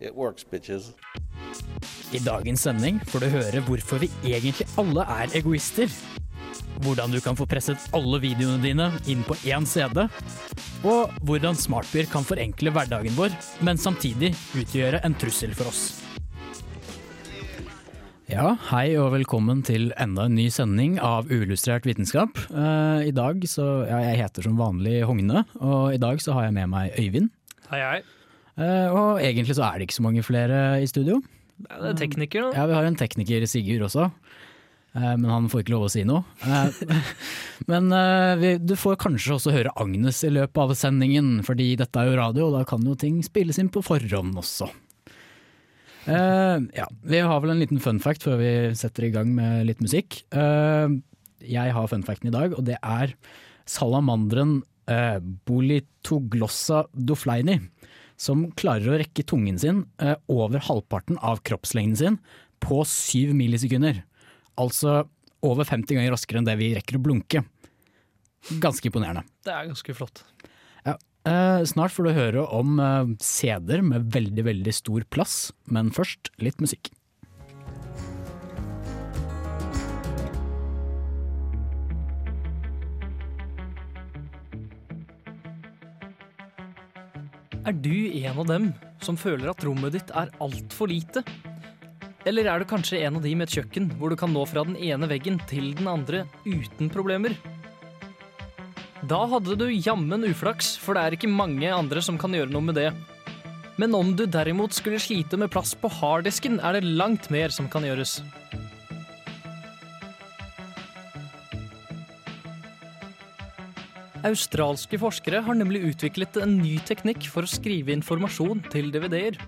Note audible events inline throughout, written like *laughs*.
it works, bitches. I dagens sending får du høre hvorfor vi egentlig alle er egoister. Hvordan du kan få presset alle videoene dine inn på én CD. Og hvordan smartbier kan forenkle hverdagen vår, men samtidig utgjøre en trussel for oss. Ja, hei og velkommen til enda en ny sending av Uillustrert vitenskap. Uh, I dag så, ja, Jeg heter som vanlig Hogne, og i dag så har jeg med meg Øyvind. Hei, hei. Eh, og egentlig så er det ikke så mange flere i studio. Det er tekniker, da. Ja, vi har en tekniker, Sigurd, også. Eh, Men han får ikke lov å si noe. Eh, *laughs* Men du får kanskje også høre Agnes i løpet av sendingen, fordi dette er jo radio, og da kan jo ting spilles inn på forhånd også. Ja, Vi har vel en liten fun fact før vi setter i gang med litt musikk. Jeg har fun facten i dag, og det er salamanderen uh, Bolitoglossa dofleini, som klarer å rekke tungen sin eh, over halvparten av kroppslengden sin på syv millisekunder. Altså over 50 ganger raskere enn det vi rekker å blunke. Ganske imponerende. Det er ganske flott. Ja, snart får du høre om eh, CD-er med veldig, veldig stor plass, men først litt musikk. Er du en av dem som føler at rommet ditt er altfor lite? Eller er du kanskje en av de med et kjøkken hvor du kan nå fra den ene veggen til den andre uten problemer? Da hadde du jammen uflaks, for det er ikke mange andre som kan gjøre noe med det. Men om du derimot skulle slite med plass på harddisken, er det langt mer som kan gjøres. Australske forskere har nemlig utviklet en ny teknikk for å skrive informasjon til DVD-er.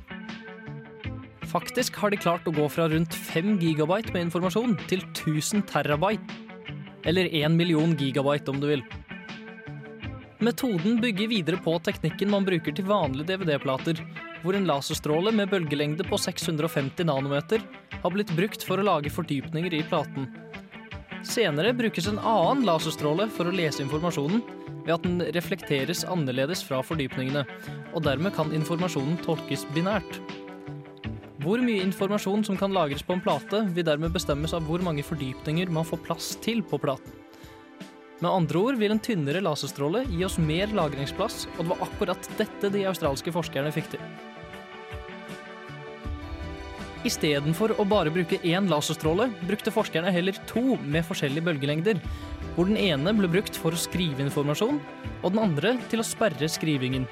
Faktisk har de klart å gå fra rundt 5 gigabyte med informasjon til 1000 terabyte. Eller 1 million gigabyte, om du vil. Metoden bygger videre på teknikken man bruker til vanlige DVD-plater, hvor en laserstråle med bølgelengde på 650 nanometer har blitt brukt for å lage fordypninger i platen. Senere brukes en annen laserstråle for å lese informasjonen, ved at den reflekteres annerledes fra fordypningene, og dermed kan informasjonen tolkes binært. Hvor mye informasjon som kan lagres på en plate, vil dermed bestemmes av hvor mange fordypninger man får plass til på platen. Med andre ord vil en tynnere laserstråle gi oss mer lagringsplass, og det var akkurat dette de australske forskerne fikk til. Istedenfor å bare bruke én laserstråle, brukte forskerne heller to med forskjellige bølgelengder, hvor den ene ble brukt for å skrive informasjon, og den andre til å sperre skrivingen.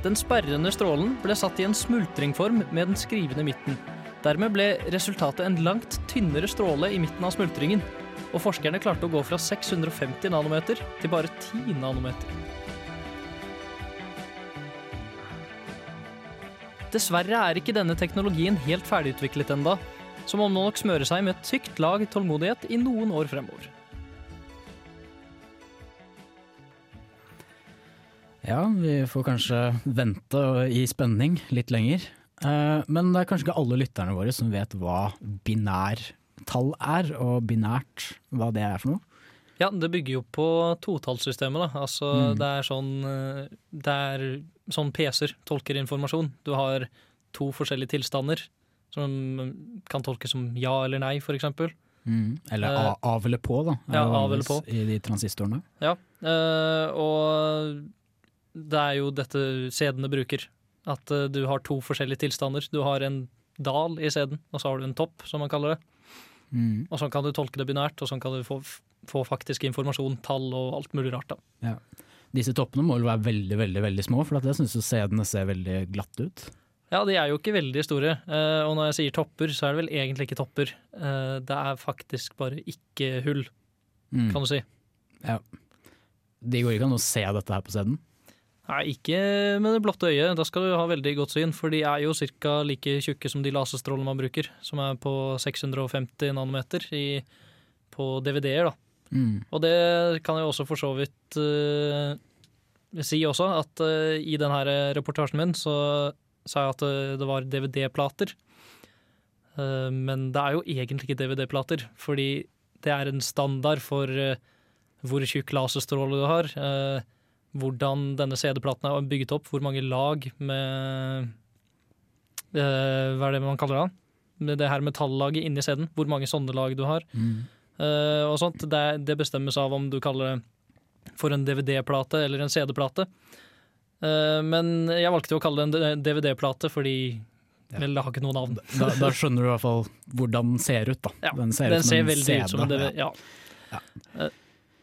Den sperrende strålen ble satt i en smultringform med den skrivende midten. Dermed ble resultatet en langt tynnere stråle i midten av smultringen, og forskerne klarte å gå fra 650 nanometer til bare 10 nanometer. Dessverre er ikke denne teknologien helt ferdigutviklet enda, så man må nok smøre seg med et tykt lag tålmodighet i noen år fremover. Ja, vi får kanskje vente i spenning litt lenger. Eh, Men det er kanskje ikke alle lytterne våre som vet hva binærtall er, og binært, hva det er for noe. Ja, det bygger jo på totallssystemet, da. Altså, Mm. det er sånn eh, Det er sånn PC-er tolker informasjon. Du har to forskjellige tilstander som kan tolkes som ja eller nei, for eksempel. Mm. Eller Eh, av eller på, da. ja, av eller på. I de transistorene. Ja, og det er jo dette CD-ene bruker. At uh, du har to forskjellige tilstander. Du har en dal i CD-en, og så har du en topp, som man kaller det. Mm. Og sånn kan du tolke det binært, og sånn kan du få, få faktisk informasjon, tall og alt mulig rart. da. Ja. Disse toppene må vel være veldig veldig, veldig små, for jeg syns CD-ene ser veldig glatte ut. Ja, de er jo ikke veldig store. Uh, Og når jeg sier topper, så er det vel egentlig ikke topper. Uh, Det er faktisk bare ikke-hull, Mm. kan du si. Ja. Det går ikke an å se dette her på CD-en. Nei, ikke med det blotte øyet. Da skal du ha veldig godt syn, for de er jo ca. like tjukke som de laserstrålene man bruker, som er på 650 nanometer i, på DVD-er. da. Mm. Og det kan jeg også for så vidt uh, si også, at uh, i denne reportasjen min så sa jeg at uh, det var DVD-plater. Men det er jo egentlig ikke DVD-plater, fordi det er en standard for hvor tjukk laserstråle du har. eh, hvordan denne CD-platen er bygget opp, hvor mange lag med eh, Hva er det man kaller det? Med det her metallaget inni CD-en. Hvor mange sånne lag du har. Mm. eh, og sånt. Det, det bestemmes av om du kaller det for en DVD-plate eller en CD-plate. Eh, men jeg valgte jo å kalle det en DVD-plate fordi Ja. Vel, det har ikke noe navn. Da, da skjønner du i hvert fall hvordan den ser ut. da. Ja, den ser, Den ut ser veldig CD. ut som en DVD. Ja. Ja. Eh,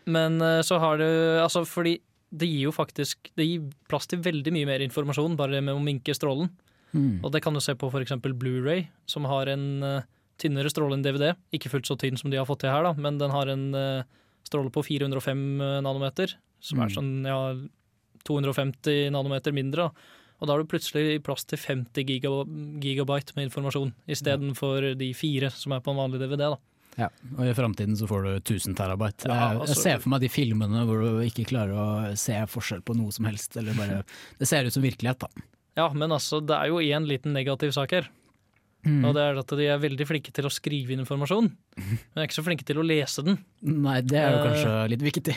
Men eh, så har du Altså, fordi det gir jo faktisk Det gir plass til veldig mye mer informasjon bare med å minke strålen. Mm. Og det kan du se på f.eks. Blu-ray, som har en uh, tynnere stråle enn DVD. Ikke fullt så tynn som de har fått til her, da, men den har en uh, stråle på 405 nanometer, som er Mm. sånn ja, 250 nanometer mindre. Da. Og da har du plutselig plass til 50 giga, gigabyte med informasjon, istedenfor de fire som er på en vanlig DVD. da. Ja, og i framtiden så får du 1000 terabyte. Ja, altså- jeg ser for meg de filmene hvor du ikke klarer å se forskjell på noe som helst. Eller bare, *laughs* det ser ut som virkelighet, da. Ja, men altså, det er jo én liten negativ sak her. Mm. Og det er at de er veldig flinke til å skrive inn informasjon, *laughs* men er ikke så flinke til å lese den. Nei, det er jo Eh, kanskje litt viktig.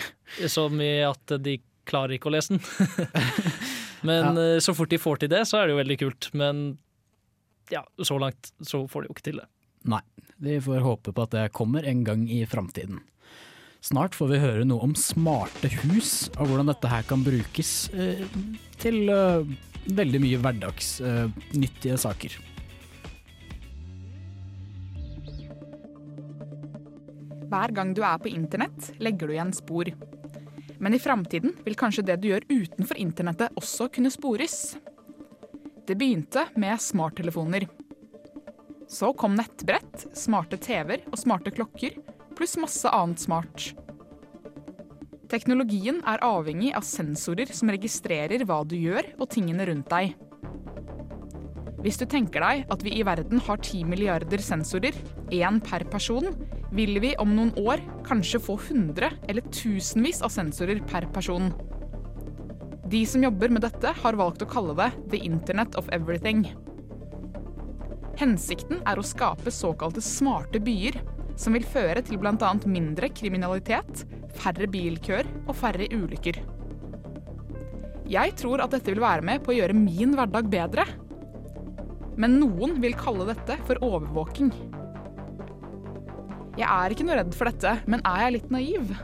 Som i at de klarer ikke å lese den. *laughs* men ja. så fort de får til det, så er det jo veldig kult. Men ja, så langt så får de jo ikke til det. Nei, vi får håpe på at det kommer en gang i framtiden. Snart får vi høre noe om smarte hus, og hvordan dette her kan brukes eh, til eh, veldig mye hverdagsnyttige saker. Hver gang du er på internett, legger du igjen spor. Men i framtiden vil kanskje det du gjør utenfor internettet også kunne spores. Det begynte med smarttelefoner. Så kom nettbrett, smarte TV-er og smarte klokker, pluss masse annet smart. Teknologien er avhengig av sensorer som registrerer hva du gjør og tingene rundt deg. Hvis du tenker deg at vi i verden har 10 milliarder sensorer, én per person, vil vi om noen år kanskje få 100 eller tusenvis av sensorer per person. De som jobber med dette, har valgt å kalle det The Internet of Everything. Hensikten er å skape såkalte smarte byer, som vil føre til bl.a. mindre kriminalitet, færre bilkøer og færre ulykker. Jeg tror at dette vil være med på å gjøre min hverdag bedre. Men noen vil kalle dette for overvåking. Jeg er ikke noe redd for dette, men er jeg litt naiv?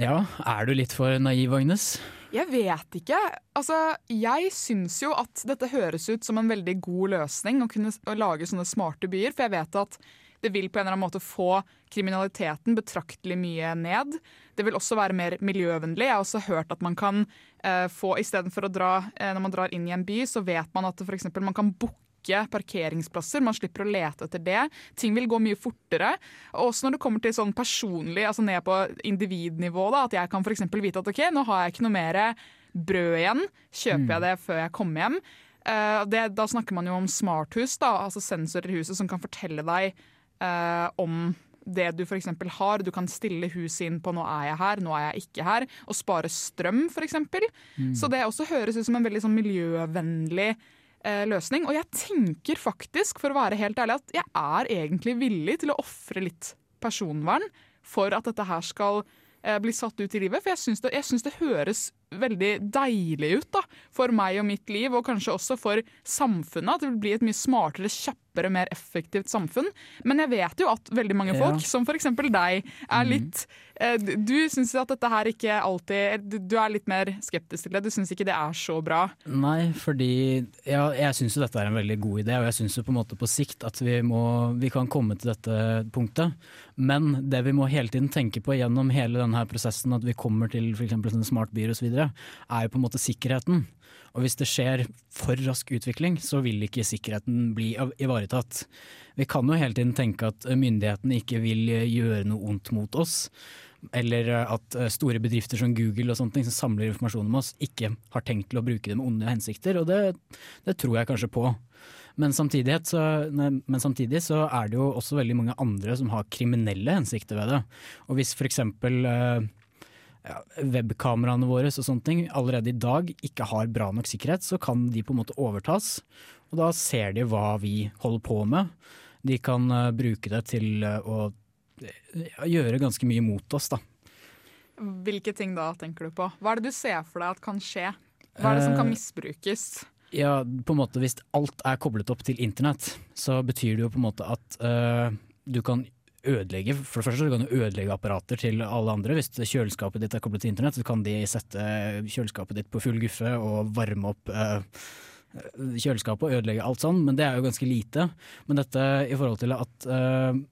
Ja, er du litt for naiv, Agnes? Jeg vet ikke. Altså, jeg syns jo at dette høres ut som en veldig god løsning å kunne lage sånne smarte byer, for jeg vet at det vil på en eller annen måte få kriminaliteten betraktelig mye ned. Det vil også være mer miljøvennlig. Jeg har også hørt at man kan eh, få istedenfor å dra eh, Når man drar inn i en by, så vet man at for eksempel man kan booke parkeringsplasser. Man slipper å lete etter det. Ting vil gå mye fortere. Og også når det kommer til sånn personlig, altså ned på individnivå, da, at jeg kan eksempel vite at ok, nå har jeg ikke noe mer brød igjen. Kjøper jeg det før jeg kommer hjem? Uh, det, da snakker man jo om smarthus, da, altså sensorer i huset som kan fortelle deg uh, om det du f.eks. har. Du kan stille huset inn på 'nå er jeg her', 'nå er jeg ikke her', og spare strøm f.eks. Så det også høres ut som en veldig sånn miljøvennlig løsning. Og jeg tenker faktisk, for å være helt ærlig, at jeg er egentlig villig til å ofre litt personvern for at dette her skal eh, bli satt ut i livet. For jeg syns det, det høres veldig deilig ut da, for meg og mitt liv, og kanskje også for samfunnet. At det vil bli et mye smartere, kjappere, mer effektivt samfunn. Men jeg vet jo at veldig mange Ja. folk, som f.eks. deg, er litt eh, Du syns at dette her ikke alltid Du du er litt mer skeptisk til det. Du syns ikke det er så bra. Nei, fordi ja, jeg syns jo dette er en veldig god idé, og jeg syns jo på en måte på sikt at vi, må, vi kan komme til dette punktet. Men det vi må hele tiden tenke på gjennom hele denne prosessen, at vi kommer til f.eks. smart smartbyer osv., er jo på en måte sikkerheten. Og hvis det skjer for rask utvikling, så vil ikke sikkerheten bli ivaretatt. Vi kan jo hele tiden tenke at myndighetene ikke vil eh, gjøre noe ondt mot oss. Eller eh, at eh, store bedrifter som Google og sånne ting som samler informasjon om oss, ikke har tenkt til å bruke det med onde hensikter. Og det, det tror jeg kanskje på. Men samtidig, så, men samtidig så er det jo også veldig mange andre som har kriminelle hensikter ved det. Og hvis f.eks. Uh, ja, webkameraene våre og sånne ting allerede i dag ikke har bra nok sikkerhet, så kan de på en måte overtas. Og da ser de hva vi holder på med. De kan uh, bruke det til uh, å eh, gjøre ganske mye mot oss, da. Hvilke ting da tenker du på? Hva er det du ser for deg at kan skje? Hva er det som kan Eh, misbrukes? Ja, på en måte Hvis alt er koblet opp til internett, så betyr det jo på en måte at du kan ødelegge For det første så kan du ødelegge apparater til alle andre. Hvis kjøleskapet ditt er koblet til internett, så kan de sette kjøleskapet ditt på full guffe og varme opp øh, kjøleskapet og ødelegge alt sånn, men det er jo ganske lite. Men dette i forhold til at øh,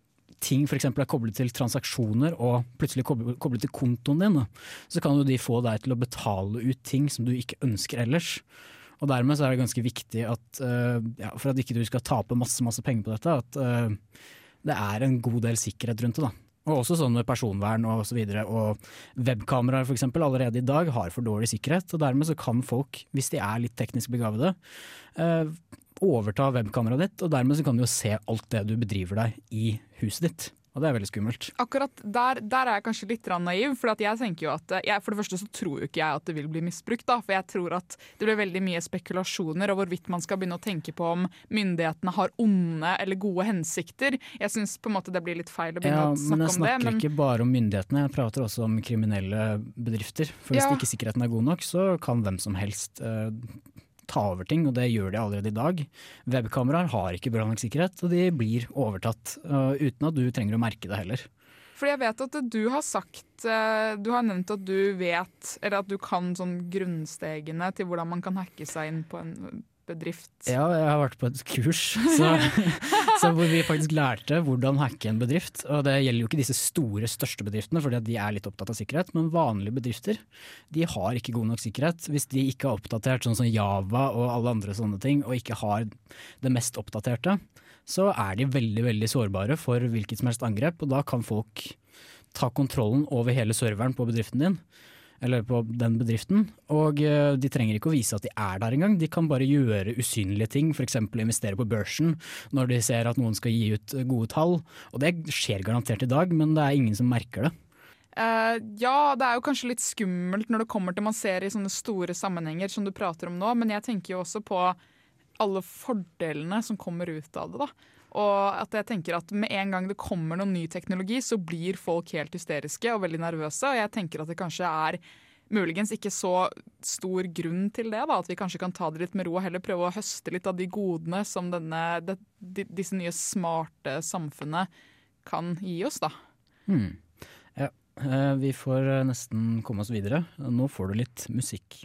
ting f.eks. er koblet til transaksjoner og plutselig koblet, til kontoen din, så kan jo de få deg til å betale ut ting som du ikke ønsker ellers. Og dermed så er det ganske viktig at øh, ja, for at ikke du skal tape masse masse penger på dette, at øh, det er en god del sikkerhet rundt det. da. Og også sånn med personvern og så videre. Og webkameraer eksempel allerede i dag har for dårlig sikkerhet, og dermed så kan folk, hvis de er litt teknisk begavede, øh, overta webkameraet ditt, og dermed så kan du jo se alt det du bedriver deg i huset ditt. Og det er veldig skummelt. Akkurat der, der er jeg kanskje litt naiv. For at jeg tenker jo at eh, jeg, For det første så tror jo ikke jeg at det vil bli misbrukt. da, For jeg tror at det blir veldig mye spekulasjoner og hvorvidt man skal begynne å tenke på om myndighetene har onde eller gode hensikter. Jeg syns på en måte det blir litt feil å begynne Ja, å snakke om det. Men jeg snakker ikke bare om myndighetene, jeg prater også om kriminelle bedrifter. For hvis Ja. ikke sikkerheten er god nok, så kan hvem som helst eh, ta over ting, og det gjør de allerede i dag. Webkameraer har ikke bra nok sikkerhet, og de blir overtatt eh, uten at du trenger å merke det heller. Fordi jeg vet at du har sagt eh, Du har nevnt at du vet, eller at du kan sånn grunnstegene til hvordan man kan hacke seg inn på en bedrift. Ja, jeg har vært på et kurs så, *laughs* så hvor vi faktisk lærte hvordan hacke en bedrift. Og det gjelder jo ikke disse store, største bedriftene, fordi de er litt opptatt av sikkerhet. Men vanlige bedrifter de har ikke god nok sikkerhet. Hvis de ikke har oppdatert sånn som Java og alle andre sånne ting, og ikke har det mest oppdaterte, så er de veldig veldig sårbare for hvilket som helst angrep. Og da kan folk ta kontrollen over hele serveren på bedriften din eller på den bedriften. Og eh, de trenger ikke å vise at de er der engang, de kan bare gjøre usynlige ting, f.eks. investere på børsen når de ser at noen skal gi ut gode tall. Og det skjer garantert i dag, men det er ingen som merker det. Uh, ja, det er jo kanskje litt skummelt når det kommer til man ser i sånne store sammenhenger som du prater om nå, men jeg tenker jo også på alle fordelene som kommer ut av det. da. Og at jeg tenker at Med en gang det kommer noen ny teknologi, så blir folk helt hysteriske og veldig nervøse. Og jeg tenker at det kanskje er muligens ikke så stor grunn til det. da, At vi kanskje kan ta det litt med ro og heller prøve å høste litt av de godene som denne, det, de, disse nye smarte samfunnet kan gi oss. da. Hmm. Ja, eh, vi får eh, nesten komme oss videre. Nå får du litt musikk.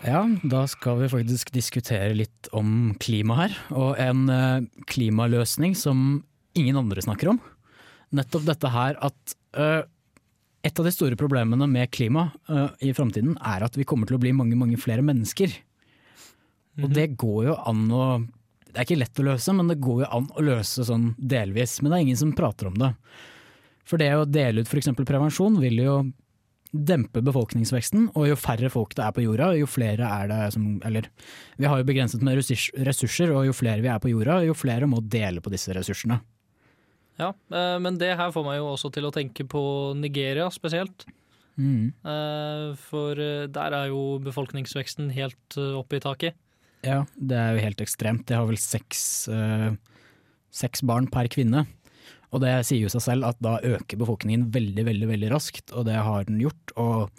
Ja, da skal vi faktisk diskutere litt om klima her, og en eh, klimaløsning som ingen andre snakker om. Nettopp dette her at uh, et av de store problemene med klima uh, i framtiden er at vi kommer til å bli mange, mange flere mennesker. Og det går jo an å Det er ikke lett å løse, men det går jo an å løse sånn delvis. Men det er ingen som prater om det. For det å dele ut f.eks. prevensjon vil jo dempe befolkningsveksten, og jo færre folk det er på jorda, jo flere er det som Eller vi har jo begrenset med ressurser, og jo flere vi er på jorda, jo flere må dele på disse ressursene. Ja, eh, men det her får meg jo også til å tenke på Nigeria spesielt. Mm. Eh, For eh, der er jo befolkningsveksten helt oppe i taket. Ja, det er jo helt ekstremt. De har vel seks, seks barn per kvinne. Og det sier jo seg selv at da øker befolkningen veldig, veldig veldig raskt, og det har den gjort. Og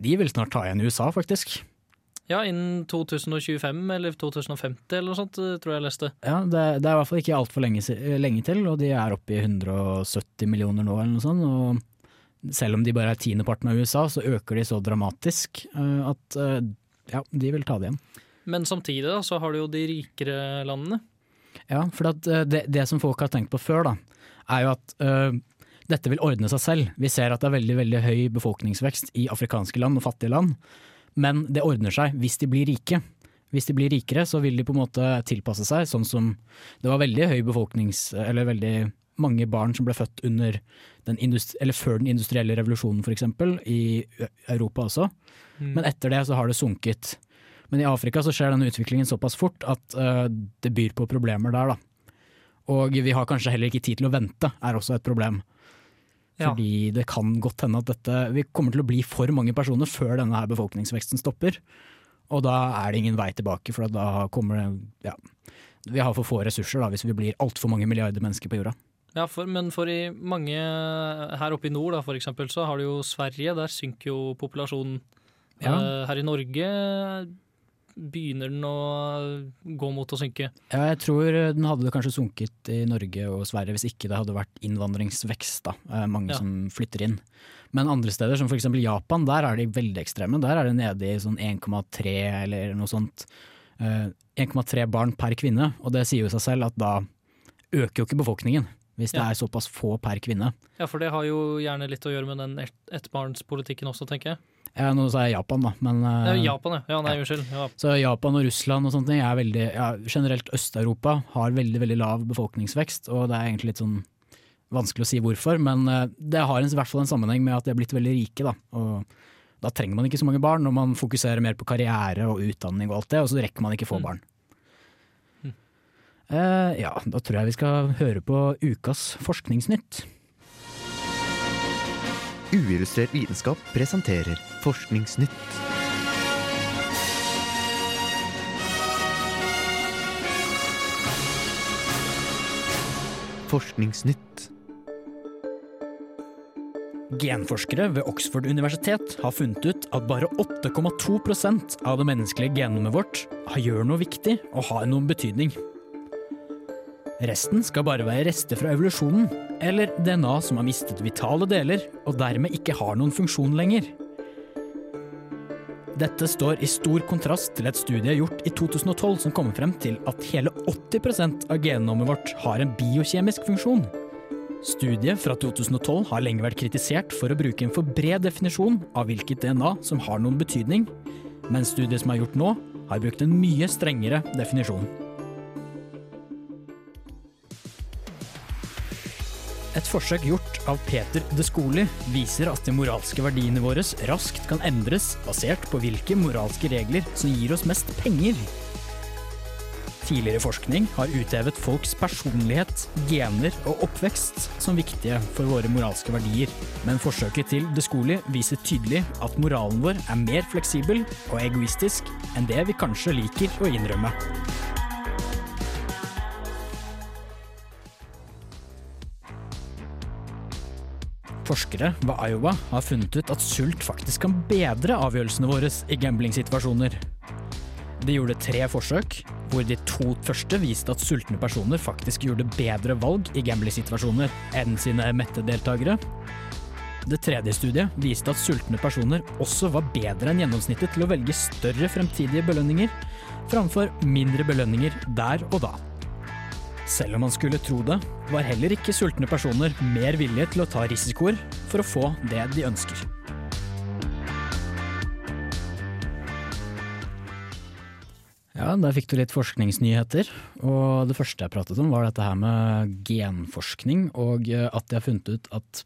de vil snart ta igjen USA, faktisk. Ja, innen 2025 eller 2050 eller noe sånt, eh, tror jeg jeg leste. Ja, det, det er i hvert fall ikke altfor lenge, lenge til, og de er oppe i 170 millioner nå eller noe sånt. Og selv om de bare er tiendeparten av USA, så øker de så dramatisk eh, at eh, ja, de vil ta det igjen. Men samtidig da, så har du jo de rikere landene. Ja, for at det, det som folk har tenkt på før, da, er jo at uh, dette vil ordne seg selv. Vi ser at det er veldig veldig høy befolkningsvekst i afrikanske land og fattige land, men det ordner seg hvis de blir rike. Hvis de blir rikere, så vil de på en måte tilpasse seg, sånn som det var veldig høy befolknings... Eller veldig mange barn som ble født under den industri, eller før den industrielle revolusjonen f.eks., i Europa også. Men etter det så har det sunket. Men i Afrika så skjer denne utviklingen såpass fort at uh, det byr på problemer der, da. Og vi har kanskje heller ikke tid til å vente, er også et problem. Ja. Fordi det kan godt hende at dette Vi kommer til å bli for mange personer før denne her befolkningsveksten stopper. Og da er det ingen vei tilbake, for da kommer det Ja. Vi har for få ressurser da, hvis vi blir altfor mange milliarder mennesker på jorda. Ja, for, men for i mange her oppe i nord, da, for eksempel, så har du jo Sverige. Der synker jo populasjonen. Ja. Eh, her i Norge begynner den å gå mot å synke. Ja, jeg tror den hadde kanskje sunket i Norge og Sverige hvis ikke det hadde vært innvandringsvekst. da, eh, Mange Ja. som flytter inn. Men andre steder, som f.eks. Japan, der er de veldig ekstreme. Der er det nede i sånn 1,3 eller noe sånt. Eh, 1,3 barn per kvinne, og det sier jo seg selv at da øker jo ikke befolkningen. Hvis det Ja. er såpass få per kvinne. Ja, for det har jo gjerne litt å gjøre med den ett- ettbarnspolitikken også, tenker jeg. Ja, nå sa jeg Japan, da, men eh, Japan, ja. ja nei, unnskyld. Ja. Så Japan og Russland og sånne ting er veldig ja, Generelt Øst-Europa har veldig veldig lav befolkningsvekst, og det er egentlig litt sånn vanskelig å si hvorfor, men eh, det har en, i hvert fall en sammenheng med at de er blitt veldig rike. Da. Og da trenger man ikke så mange barn når man fokuserer mer på karriere og utdanning og alt det, og så rekker man ikke få Mm. barn. Eh, ja, da tror jeg vi skal høre på ukas Forskningsnytt. Uillustrert vitenskap presenterer Forskningsnytt. Forskningsnytt. Genforskere ved Oxford universitet har funnet ut at bare 8,2% av det menneskelige genomet vårt gjør noe viktig og har noen betydning. Resten skal bare være rester fra evolusjonen, eller DNA som har mistet vitale deler og dermed ikke har noen funksjon lenger. Dette står i stor kontrast til et studie gjort i 2012 som kommer frem til at hele 80% av genomet vårt har en biokjemisk funksjon. Studiet fra 2012 har lenge vært kritisert for å bruke en for bred definisjon av hvilket DNA som har noen betydning, men studiet som er gjort nå, har brukt en mye strengere definisjon. Et forsøk gjort av Peter de Skoli viser at de moralske verdiene våre raskt kan endres basert på hvilke moralske regler som gir oss mest penger. Tidligere forskning har uthevet folks personlighet, gener og oppvekst som viktige for våre moralske verdier, men forsøket til De Skoli viser tydelig at moralen vår er mer fleksibel og egoistisk enn det vi kanskje liker å innrømme. Forskere ved Iowa har funnet ut at sult faktisk kan bedre avgjørelsene våre i gambling-situasjoner. De gjorde tre forsøk, hvor de to første viste at sultne personer faktisk gjorde bedre valg i gambling-situasjoner enn sine mette deltakere. Det tredje studiet viste at sultne personer også var bedre enn gjennomsnittet til å velge større fremtidige belønninger, framfor mindre belønninger der og da. Selv om man skulle tro det, var heller ikke sultne personer mer villige til å ta risikoer for å få det de ønsker. Ja, der fikk du litt forskningsnyheter. Og det første jeg pratet om var dette her med genforskning, og eh, at de har funnet ut at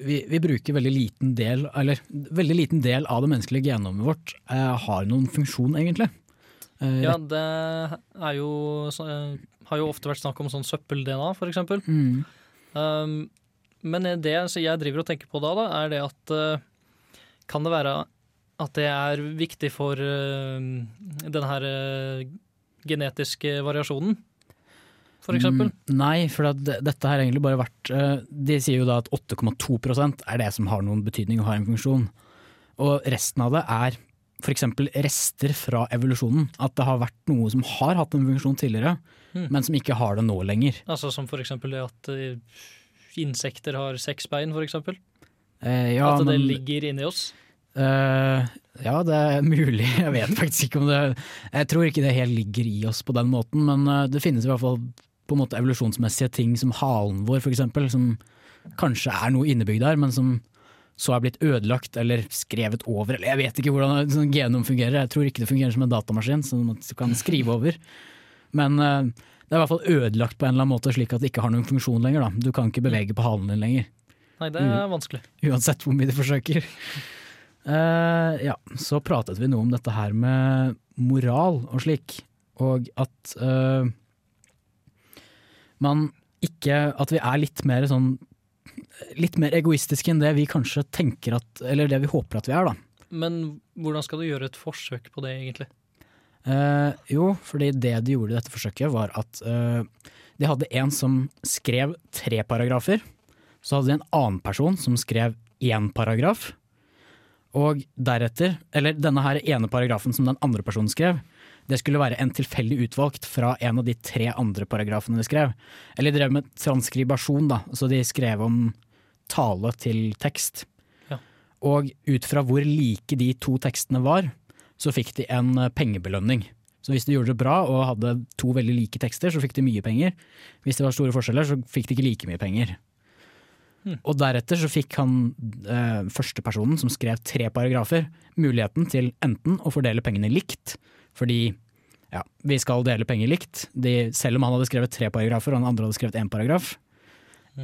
vi, vi bruker veldig liten del, eller veldig liten del av det menneskelige genomet vårt eh, har noen funksjon, egentlig. Eh, Ja, det er jo så- eh, Har jo ofte vært snakk om sånn søppel-DNA, eksempel. Mm. Um, men det så jeg driver og tenker på da, da er det at uh, Kan det være at det er viktig for uh, den her uh, genetiske variasjonen, for eksempel? Mm, nei, for det- dette har egentlig bare vært De sier jo da at 8,2% er det som har noen betydning og har en funksjon. Og resten av det er f.eks. rester fra evolusjonen. At det har vært noe som har hatt en funksjon tidligere, Mm. men som ikke har det nå lenger. Altså Som for eksempel det at eh, insekter har seks bein, for eksempel. Eh, ja, at det men- ligger inni oss. Eh, ja, det er mulig. *laughs* Jeg vet faktisk ikke om det Jeg tror ikke det helt ligger i oss på den måten, men eh, det finnes i hvert fall på en måte evolusjonsmessige ting som halen vår, for eksempel, som kanskje er noe innebygd der, men som så er blitt ødelagt eller skrevet over, eller jeg vet ikke hvordan sånn genom fungerer, jeg tror ikke det fungerer som en datamaskin som man kan skrive over. Men uh, det er i hvert fall ødelagt på en eller annen måte slik at det ikke har noen funksjon lenger. Da. Du kan ikke bevege på halen din lenger, Nei, det er vanskelig. uansett hvor mye du forsøker. Uh, ja, så pratet vi noe om dette her med moral og slik, og at uh, man ikke At vi er litt mer sånn Litt mer egoistiske enn det vi kanskje tenker at Eller det vi håper at vi er, da. Men hvordan skal du gjøre et forsøk på det, egentlig? Eh, jo, fordi det de gjorde i dette forsøket, var at eh, de hadde en som skrev tre paragrafer. Så hadde de en annen person som skrev én paragraf. Og deretter, eller denne her ene paragrafen som den andre personen skrev, det skulle være en tilfeldig utvalgt fra en av de tre andre paragrafene de skrev. Eller de drev med transkribasjon, da, så de skrev om tale til tekst. Ja. Og ut fra hvor like de to tekstene var, så fikk de en eh, pengebelønning. Så hvis de gjorde det bra og hadde to veldig like tekster, så fikk de mye penger. Hvis det var store forskjeller, så fikk de ikke like mye penger. Hmm. Og deretter så fikk han eh, første personen som skrev tre paragrafer, muligheten til enten å fordele pengene likt, fordi ja, vi skal dele penger likt, de, selv om han hadde skrevet tre paragrafer og han andre hadde skrevet én paragraf.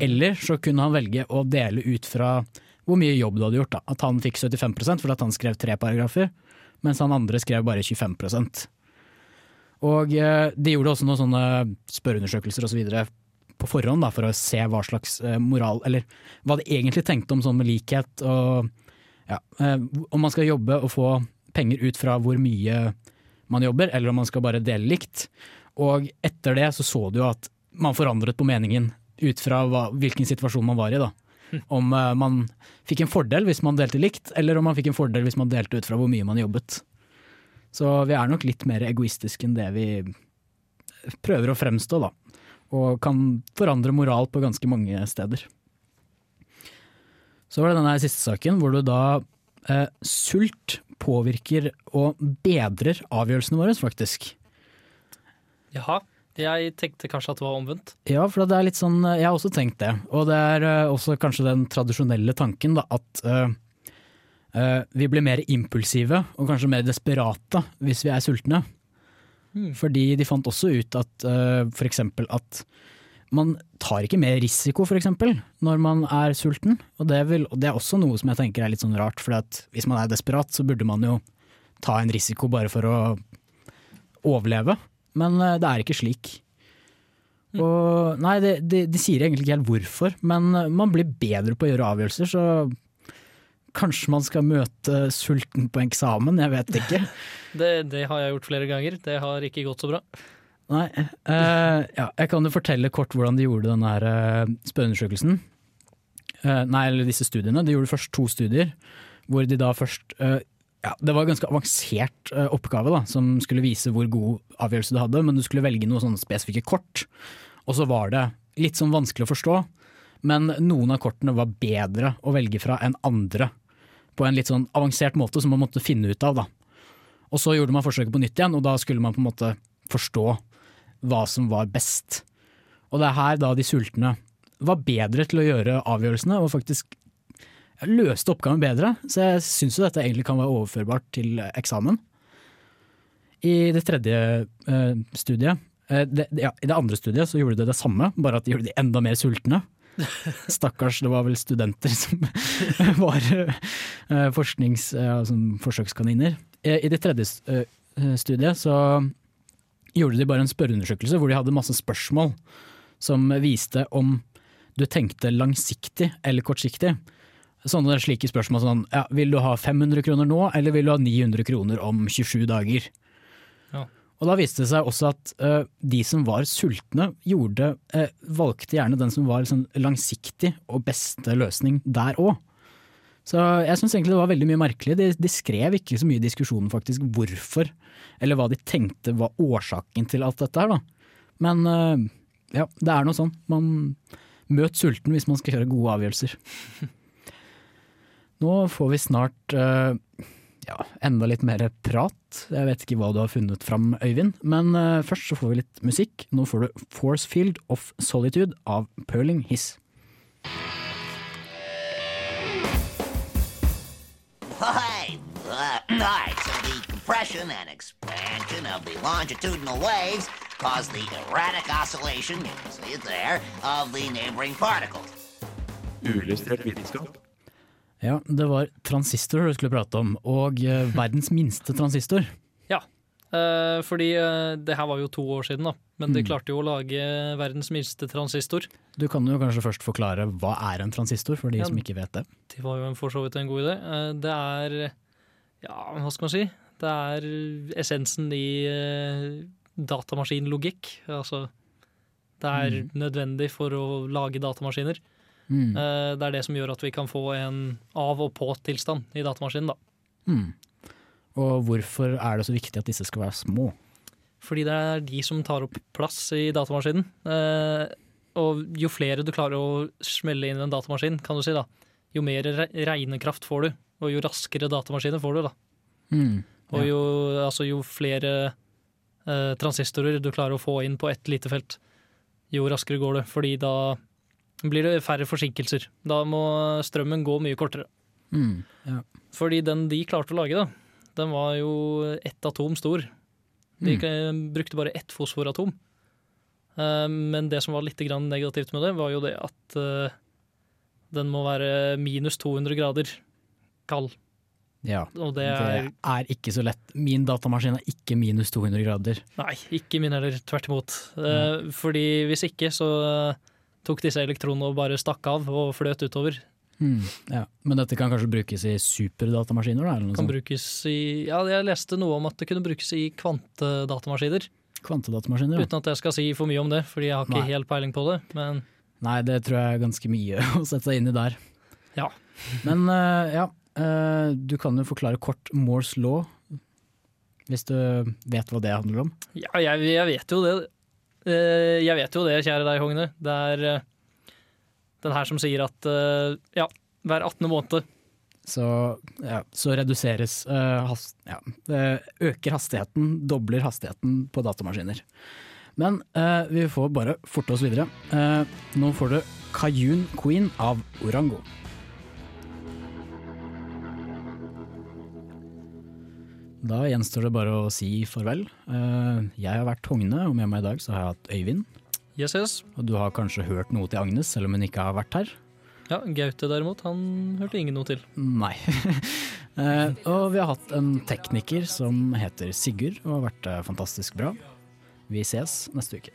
Eller så kunne han velge å dele ut fra hvor mye jobb du hadde gjort. Da. At han fikk 75% fordi at han skrev tre paragrafer, mens han andre skrev bare 25 Og eh, de gjorde også noen sånne spørreundersøkelser osv. på forhånd, da, for å se hva slags eh, moral, eller hva de egentlig tenkte om sånn med likhet. og ja, eh, Om man skal jobbe og få penger ut fra hvor mye man jobber, eller om man skal bare dele likt. Og etter det så så du jo at man forandret på meningen ut fra hva, hvilken situasjon man var i. da. Om eh, man fikk en fordel hvis man delte likt, eller om man fikk en fordel hvis man delte ut fra hvor mye man jobbet. Så vi er nok litt mer egoistiske enn det vi prøver å fremstå, da. Og kan forandre moral på ganske mange steder. Så var det denne siste saken, hvor du da eh, Sult påvirker og bedrer avgjørelsene våre, faktisk. Jaha. Jeg tenkte kanskje at det var omvendt. Ja, for det er litt sånn, jeg har også tenkt det. Og det er eh, også kanskje den tradisjonelle tanken da, at uh, uh, vi blir mer impulsive og kanskje mer desperate hvis vi er sultne. Fordi de fant også ut at uh, eksempel at man tar ikke mer risiko for eksempel når man er sulten. Og det, vil, og det er også noe som jeg tenker er litt sånn rart, for hvis man er desperat så burde man jo ta en risiko bare for å overleve. Men eh, det er ikke slik. Og, nei, de, de, de sier egentlig ikke helt hvorfor, men eh, man blir bedre på å gjøre avgjørelser, så kanskje man skal møte sulten på eksamen, jeg vet ikke. *laughs* Det, det har jeg gjort flere ganger. Det har ikke gått så bra. Nei, Uh, ja, jeg kan jo fortelle kort hvordan de gjorde denne her, eh, spørreundersøkelsen. Uh, nei, eller disse studiene. De gjorde først to studier, hvor de da først ja, Det var en ganske avansert eh, oppgave da, som skulle vise hvor god avgjørelse du hadde, men du skulle velge noen spesifikke kort. Og så var det litt sånn vanskelig å forstå, men noen av kortene var bedre å velge fra enn andre. På en litt sånn avansert måte som man måtte finne ut av. da. Og så gjorde man forsøket på nytt igjen, og da skulle man på en måte forstå hva som var best. Og det er her da de sultne var bedre til å gjøre avgjørelsene, og faktisk løste oppgaven bedre. Så jeg syns jo dette egentlig kan være overførbart til eksamen. I det tredje eh, studiet, eh, det, ja, i det andre studiet så gjorde de det samme, bare at de gjorde de enda mer sultne. *laughs* Stakkars, det var vel studenter som *laughs* var eh, forsknings, ja, som forsøkskaniner. Eh, I det tredje eh, studiet så gjorde de bare en spørreundersøkelse hvor de hadde masse spørsmål som viste om du tenkte langsiktig eller kortsiktig. Sånne slike spørsmål sånn ja, vil du ha 500 kroner nå, eller vil du ha 900 kroner om 27 dager? Ja. Og da viste det seg også at uh, de som var sultne, gjorde, uh, valgte gjerne den som var liksom, langsiktig og beste løsning der òg. Så jeg syns egentlig det var veldig mye merkelig. De, de skrev ikke så mye i diskusjonen faktisk hvorfor, eller hva de tenkte var årsaken til alt dette her, da. Men uh, ja, det er noe sånn. Man møter sulten hvis man skal gjøre gode avgjørelser. *laughs* Nå får vi snart uh, ja, enda litt mer prat. Jeg vet ikke hva du har funnet fram, Øyvind. Men uh, først så får vi litt musikk. Nå får du Force Field of Solitude av Perling Hiss. Hi. Uh, right, so the compression and expansion of the longitudinal waves cause the erratic oscillation, you can see it there, of the neighboring particles. Uillustrert vitenskap. Ja, det var transistor du skulle prate om, og eh, verdens minste transistor. *laughs* Ja, eh, fordi eh, det her var jo to år siden, da. Men de Mm. klarte jo å lage verdens minste transistor. Du kan jo kanskje først forklare hva er en transistor, for de Ja, som ikke vet det. Det var jo for så vidt en god idé. Det er Ja, hva skal man si? Det er essensen i datamaskinlogikk. Altså Det er nødvendig for å lage datamaskiner. Mm. Eh, Det er det som gjør at vi kan få en av- og på-tilstand i datamaskinen. da. Mm. Og hvorfor er det så viktig at disse skal være små? Fordi det er de som tar opp plass i datamaskinen. Eh, og jo flere du klarer å smelle inn i en datamaskin, kan du si da, jo mer regnekraft får du, og jo raskere datamaskiner får du. da. Mm. Og jo, altså, jo flere eh, transistorer du klarer å få inn på ett lite felt, jo raskere går det. Fordi da blir det færre forsinkelser. Da må strømmen gå mye kortere. Mm. Ja. Fordi den de klarte å lage, da, den var jo ett atom stor. De Mm. brukte bare ett fosforatom. Eh, Men det som var litt negativt med det, var jo det at eh, den må være minus 200 grader kald. ja. Og det er Det er ikke så lett. Min datamaskin er ikke minus 200 grader. Nei, ikke min heller. Tvert imot. Mm. Fordi hvis ikke, så tok disse elektronene og bare stakk av og fløt utover. Mm. Ja. Men dette kan kanskje brukes i superdatamaskiner? Da, Kan brukes i Ja, jeg leste noe om at det kunne brukes i kvantedatamaskiner. Kvantedatamaskiner? Ja. Uten at jeg skal si for mye om det, fordi jeg har ikke Nei. helt peiling på det. Men Nei, det tror jeg er ganske mye *laughs* å sette seg inn i der. Ja. Men uh, ja, uh, du kan jo forklare kort Moores law, hvis du vet hva det handler om. ja, jeg, jeg vet jo det. Eh, Jeg vet jo det, kjære deg, Hogne. Det er eh, den her som sier at eh, ja, hver 18. måned Så, ja, så reduseres uh, hast, ja, øker hastigheten, dobler hastigheten på datamaskiner. Men uh, vi får bare forte oss videre. Uh, nå får du Kayun Queen av Orango. Da gjenstår det bare å si farvel. Eh, jeg har vært Hogne, og med meg i dag så har jeg hatt Øyvind. Yes, yes. Og du har kanskje hørt noe til Agnes, selv om hun ikke har vært her? Ja, Gaute derimot, han hørte ingen noe til. Nei. *laughs* Eh, og vi har hatt en tekniker som heter Sigurd, og har vært eh, fantastisk bra. Vi ses neste uke.